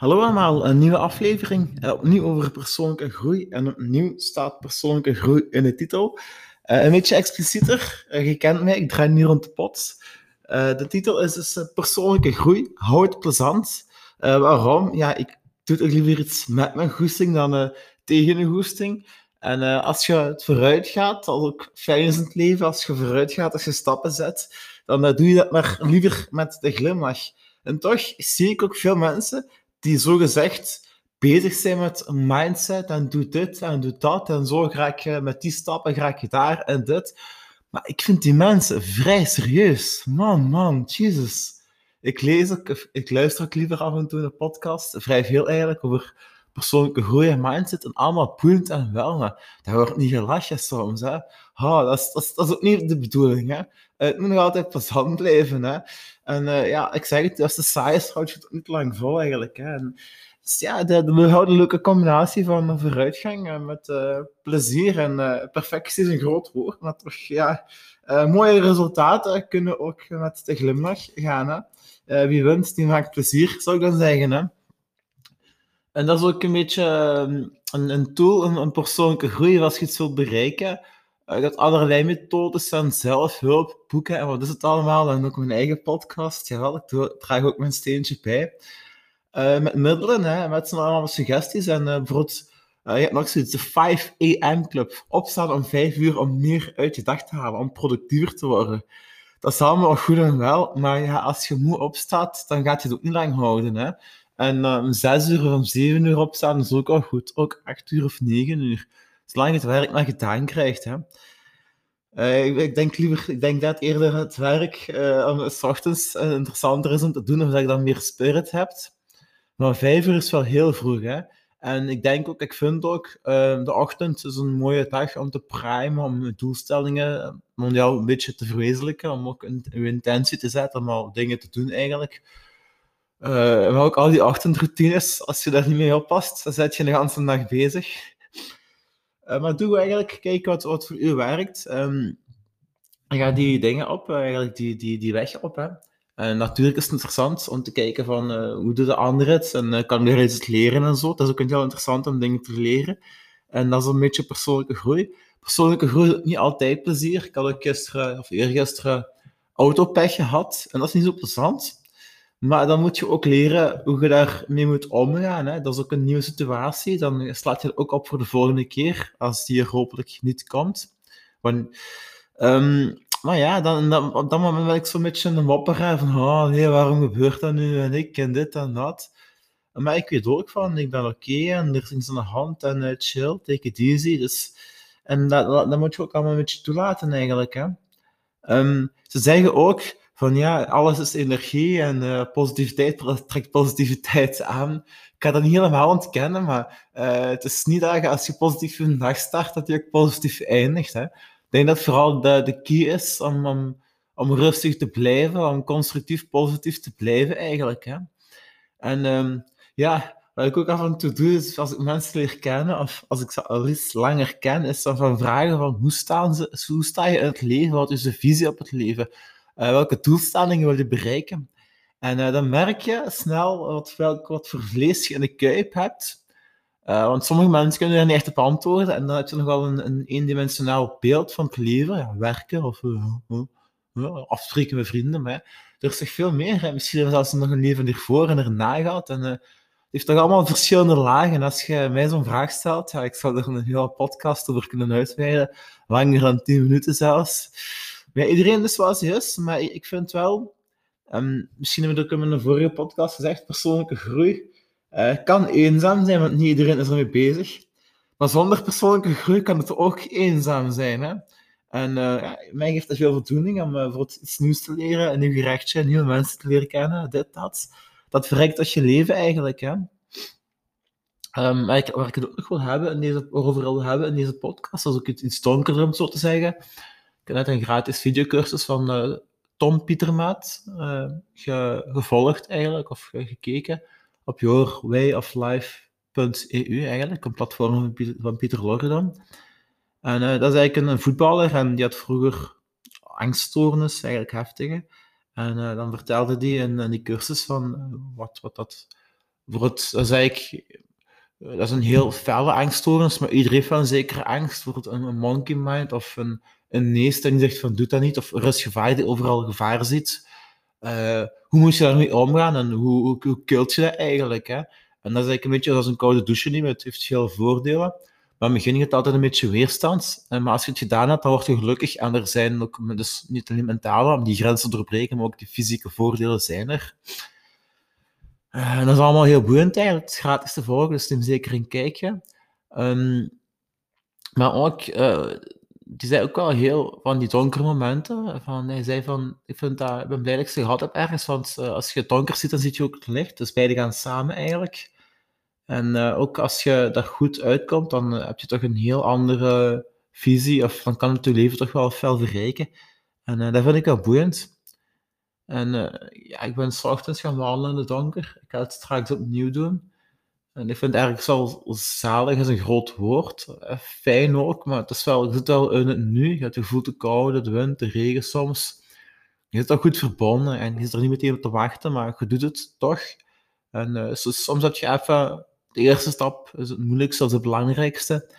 Hallo allemaal, een nieuwe aflevering. Uh, opnieuw over persoonlijke groei. En opnieuw staat persoonlijke groei in de titel. Uh, een beetje explicieter. Uh, je kent mij, ik draai nu rond de pot. de titel is dus persoonlijke groei. Hou het plezant. waarom? Ja, ik doe toch liever iets met mijn goesting dan tegen een goesting. En als je het vooruit gaat, dat ook fijn het leven, als je vooruit gaat, als je stappen zet, dan doe je dat maar liever met de glimlach. En toch zie ik ook veel mensen die zogezegd bezig zijn met een mindset en doe dit en doe dat en zo ga je met die stappen ga je daar en dit. Maar ik vind die mensen vrij serieus. Man, man, Jesus. Ik lees ik luister ook liever af en toe een podcast, vrij veel eigenlijk, over persoonlijke groei en mindset en allemaal boeiend en wel, maar dat wordt niet gelachen soms. Hè. Oh, dat, is, dat, is, dat is ook niet de bedoeling. Hè. Het moet nog altijd plezant blijven. Hè. En uh, ja, ik zeg het, als de saai is, houd je het niet lang vol eigenlijk. Hè. En, dus ja, de, de leuke combinatie van vooruitgang uh, met uh, plezier en perfectie is een groot woord, maar toch, ja, mooie resultaten kunnen ook met de glimlach gaan. Hè. wie wint, die maakt plezier, zou ik dan zeggen. Hè. En dat is ook een beetje ehm, een, een tool, een, een persoonlijke groei, als je het wilt bereiken ik had allerlei methodes van zelfhulp, boeken en wat is het allemaal. En ook mijn eigen podcast. Jawel, ik draag ook mijn steentje bij. Uh, met middelen, hè, met z'n allemaal suggesties. En uh, bijvoorbeeld, uh, je hebt nog zoiets, de 5 AM Club. Opstaan om 5 uur om meer uit je dag te halen, om productiever te worden. Dat is allemaal goed en wel, maar ja, als je moe opstaat, dan gaat je het ook niet lang houden. Hè. En om 6 uur of om 7 uur opstaan is ook al goed. Ook 8 uur of 9 uur zolang je het werk maar gedaan krijgt. Hè. Uh, ik, denk liever, ik denk dat eerder het werk uh, s ochtends interessanter is om te doen, omdat je dan meer spirit hebt. Maar vijf uur is wel heel vroeg. Hè? En ik denk ook, ik vind ook, de ochtend is een mooie dag om te primen, om doelstellingen mondiaal een beetje te verwezenlijken, om ook een, uw intentie te zetten, om al dingen te doen eigenlijk. Maar ook al die ochtendroutines, als je daar niet mee oppast, dan zet je de hele dag bezig. Uh, maar doe eigenlijk, kijk wat, wat voor u werkt. Um, ga die dingen op, eigenlijk die, die, die weg op. En natuurlijk is het interessant om te kijken van uh, hoe doen de anderen het en uh, kan er iets leren en zo. Dat is ook heel interessant om dingen te leren. En dat is een beetje persoonlijke groei. Persoonlijke groei is niet altijd plezier. Ik had ook gisteren of eergisteren autopech gehad en dat is niet zo plezant. Maar dan moet je ook leren hoe je daarmee moet omgaan. Hè. Dat is ook een nieuwe situatie. Dan slaat je het ook op voor de volgende keer, als die er hopelijk niet komt. Want, um, maar ja, dan, dan, op dat moment ben ik zo'n beetje een mopperen van oh, nee, waarom gebeurt dat nu en ik en dit en dat. Maar ik weet ook van, ik ben oké en er is iets aan de hand en uh, chill, take it easy. Dus, en dat, dat, moet je ook allemaal een beetje toelaten eigenlijk. Hè. Um, ze zeggen ook, van ja, alles is energie en uh, positiviteit trekt positiviteit aan. Ik ga dat niet helemaal ontkennen, maar uh, het is niet dat als je positief een dag start, dat je ook positief eindigt. Hè. Ik denk dat vooral de, de key is om, om, om rustig te blijven, om constructief positief te blijven eigenlijk. Hè. En um, ja, wat ik ook af en toe doe, is als ik mensen leer kennen, of als ik ze al eens langer ken, is dan van vragen van hoe, staan ze, hoe sta je in het leven, wat is de visie op het leven? Uh, welke doelstellingen wil je bereiken. En uh, dan merk je snel wat, welk, voor vlees je in de kuip hebt. Uh, want sommige mensen kunnen er niet echt op antwoorden. En dan heb je nogal een, een eendimensionaal beeld van het leven. Werken of afspreken met vrienden. Maar er is toch veel meer. Hè? Misschien zelfs nog een leven ervoor en erna gaat. En het heeft toch allemaal verschillende lagen. En als je mij zo'n vraag stelt, ja, ik zou er een hele podcast over kunnen uitweiden. Langer dan 10 minuten zelfs ja, iedereen is zoals hij is, maar ik vind wel, um, misschien hebben we het ook in een vorige podcast gezegd, persoonlijke groei uh, kan eenzaam zijn, want niet iedereen is ermee bezig. Maar zonder persoonlijke groei kan het ook eenzaam zijn. Hè? En uh, mij geeft dat veel voldoening om uh, iets nieuws te leren, een nieuw gerechtje, nieuwe mensen te leren kennen, dit, dat. Dat verrijkt als je leven eigenlijk. Hè? Um, waar, ik, het ook nog wil hebben in deze, overal wil hebben in deze podcast, als ik het iets donkerder om zo te zeggen, net een gratis videocursus van uh, Tom Pietermaat uh, gevolgd eigenlijk, of gekeken op yourwayoflife.eu eigenlijk, een platform van Pieter, van. En uh, dat is eigenlijk een, voetballer en die had vroeger angststoornis, eigenlijk heftige. En dan vertelde hij in, in, die cursus van wat, wat dat voor het, dat is eigenlijk, dat is een heel felle angststoornis, maar iedereen heeft wel een zekere angst voor een monkey mind of een, een neest die zegt van doe dat niet, of er is gevaar die overal gevaar ziet. Uh, hoe moet je daarmee omgaan en hoe, hoe, hoe je dat eigenlijk? Hè? En dat is eigenlijk een beetje als een koude douche nemen. Het heeft veel voordelen. Maar in het begin het altijd een beetje weerstand. Maar als je het gedaan hebt, dan word je gelukkig. En er zijn ook, dus niet alleen mentale, om die grenzen te doorbreken, maar ook die fysieke voordelen zijn er. Uh, en dat is allemaal heel boeiend eigenlijk. Het is gratis te volgen, dus neem zeker een kijkje. Um, maar ook, uh, die zei ook wel heel van die donkere momenten. Van, hij zei van, ik, vind dat, ik ben blij dat ik ze gehad heb ergens, want uh, als je donker ziet, dan zie je ook het licht. Dus beide gaan samen eigenlijk. En uh, ook als je daar goed uitkomt, dan heb je toch een heel andere visie, of dan kan het je leven toch wel veel verrijken. En dat vind ik wel boeiend. En ja, ik ben s ochtends gaan wandelen in het donker. Ik ga het straks opnieuw doen. En ik vind het eigenlijk zo zalig is een groot woord. Eh, fijn ook, maar het is wel, je zit wel in het nu. Je, hebt, je voelt de koude, de wind, de regen soms. Je zit al goed verbonden en je zit er niet meteen op te wachten, maar je doet het toch. En uh, soms heb je even de eerste stap, is het moeilijkste of het belangrijkste.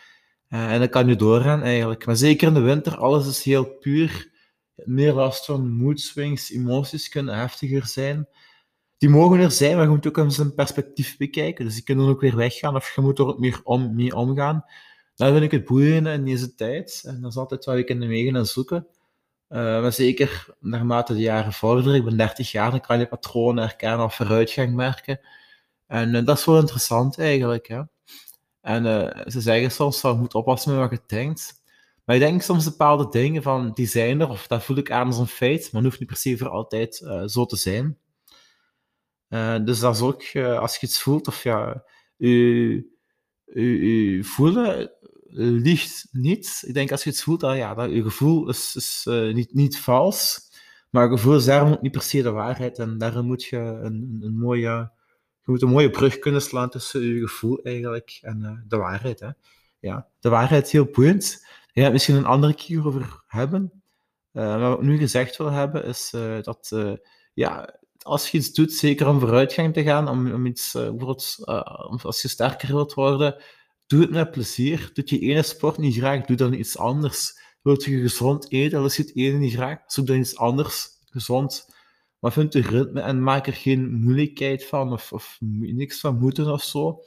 Uh, en dan kan je doorgaan eigenlijk. Maar zeker in de winter, alles is heel puur. Meer last van mood swings, emoties kunnen heftiger zijn die mogen er zijn, maar je moet ook eens een perspectief bekijken. Dus die kunnen ook weer weggaan of je moet er ook meer om, mee omgaan. Dat vind ik het boeiende in deze tijd. En dat is altijd wat ik in de mee gaan zoeken. Uh, maar zeker naarmate de jaren vorderen, ik ben 30 jaar, dan kan je patronen herkennen of vooruitgang merken. En uh, dat is wel interessant eigenlijk. Hè? En uh, ze zeggen soms dat je moet oppassen met wat je denkt. Maar ik denk soms bepaalde dingen van die zijn er, of dat voel ik aan als een feit, maar het hoeft niet per se voor altijd zo te zijn. Uh, dus dat is ook, uh, als je iets voelt, of ja, je, je, je voelen ligt niet. Ik denk als je iets voelt, dat, ja, dat je gevoel is, is uh, niet, niet vals, maar je gevoel is daarom niet per se de waarheid. En daarom moet je een, een mooie, je moet een mooie brug kunnen slaan tussen je gevoel eigenlijk en de waarheid. Hè. Ja, de waarheid is heel boeiend. Daar ga misschien een andere keer over hebben. wat ik nu gezegd wil hebben, is dat ja, als je iets doet, zeker om vooruitgang te gaan, om, om iets, uh, als je sterker wilt worden, doe het met plezier. Doe je ene sport niet graag, doe dan iets anders. Wilt je gezond eten, als je het ene niet graag, zoek dan iets anders, gezond. Maar vind je ritme en maak er geen moeilijkheid van, of, of niks van moeten of zo.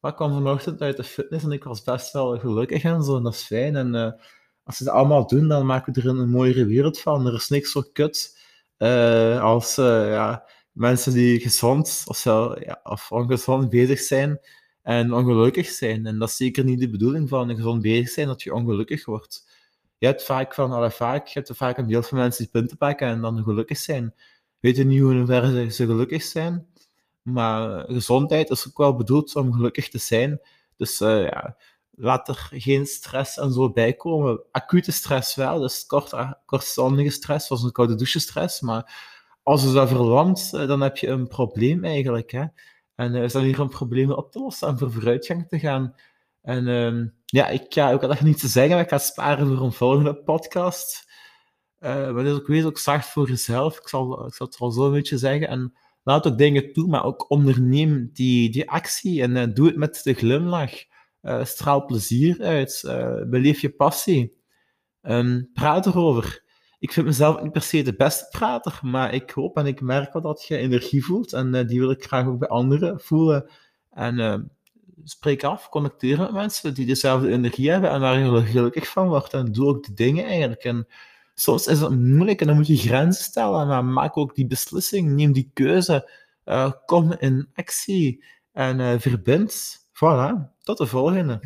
Maar ik kwam vanochtend uit de fitness en ik was best wel gelukkig en zo, dat is fijn. En uh, als ze dat allemaal doen, dan maken we er een, mooiere wereld van. Er is niks zo kut uh, als uh, ja, mensen die gezond of, ja, of ongezond bezig zijn en ongelukkig zijn. En dat is zeker niet de bedoeling van gezond bezig zijn, dat je ongelukkig wordt. Je hebt vaak van, alle vaak, je hebt vaak een deel van mensen die punten pakken en dan gelukkig zijn. Weet je niet hoe hoeverre ze gelukkig zijn, maar gezondheid is ook wel bedoeld om gelukkig te zijn. Dus uh, ja, laat er geen stress en zo bij komen. Acute stress wel, dus kort, kortstondige stress, zoals een koude douche stress. Maar als het dat verlamt, eh, dan heb je een probleem eigenlijk. Hè? En uh, is dan hier een probleem op te lossen en voor vooruitgang te gaan. En uh, ja, ik ga ook echt niet te zeggen, ik ga sparen voor een volgende podcast. Uh, maar dus ook wees ook zacht voor jezelf. Ik zal, ik zal het wel zo een beetje zeggen. En laat ook dingen toe, maar ook onderneem die, die actie en doe het met de glimlach. Straal plezier uit. Uh, beleef je passie. Um, praat erover. Ik vind mezelf niet per se de beste prater, maar ik hoop en ik merk wel dat je energie voelt. En uh, die wil ik graag ook bij anderen voelen. En ehm, spreek af, connecteer met mensen die dezelfde energie hebben en waar je gelukkig van wordt. En doe ook de dingen eigenlijk. En soms is het moeilijk en dan moet je grenzen stellen, maar maak ook die beslissing, neem die keuze, kom in actie en verbind Voilà, tot de volgende.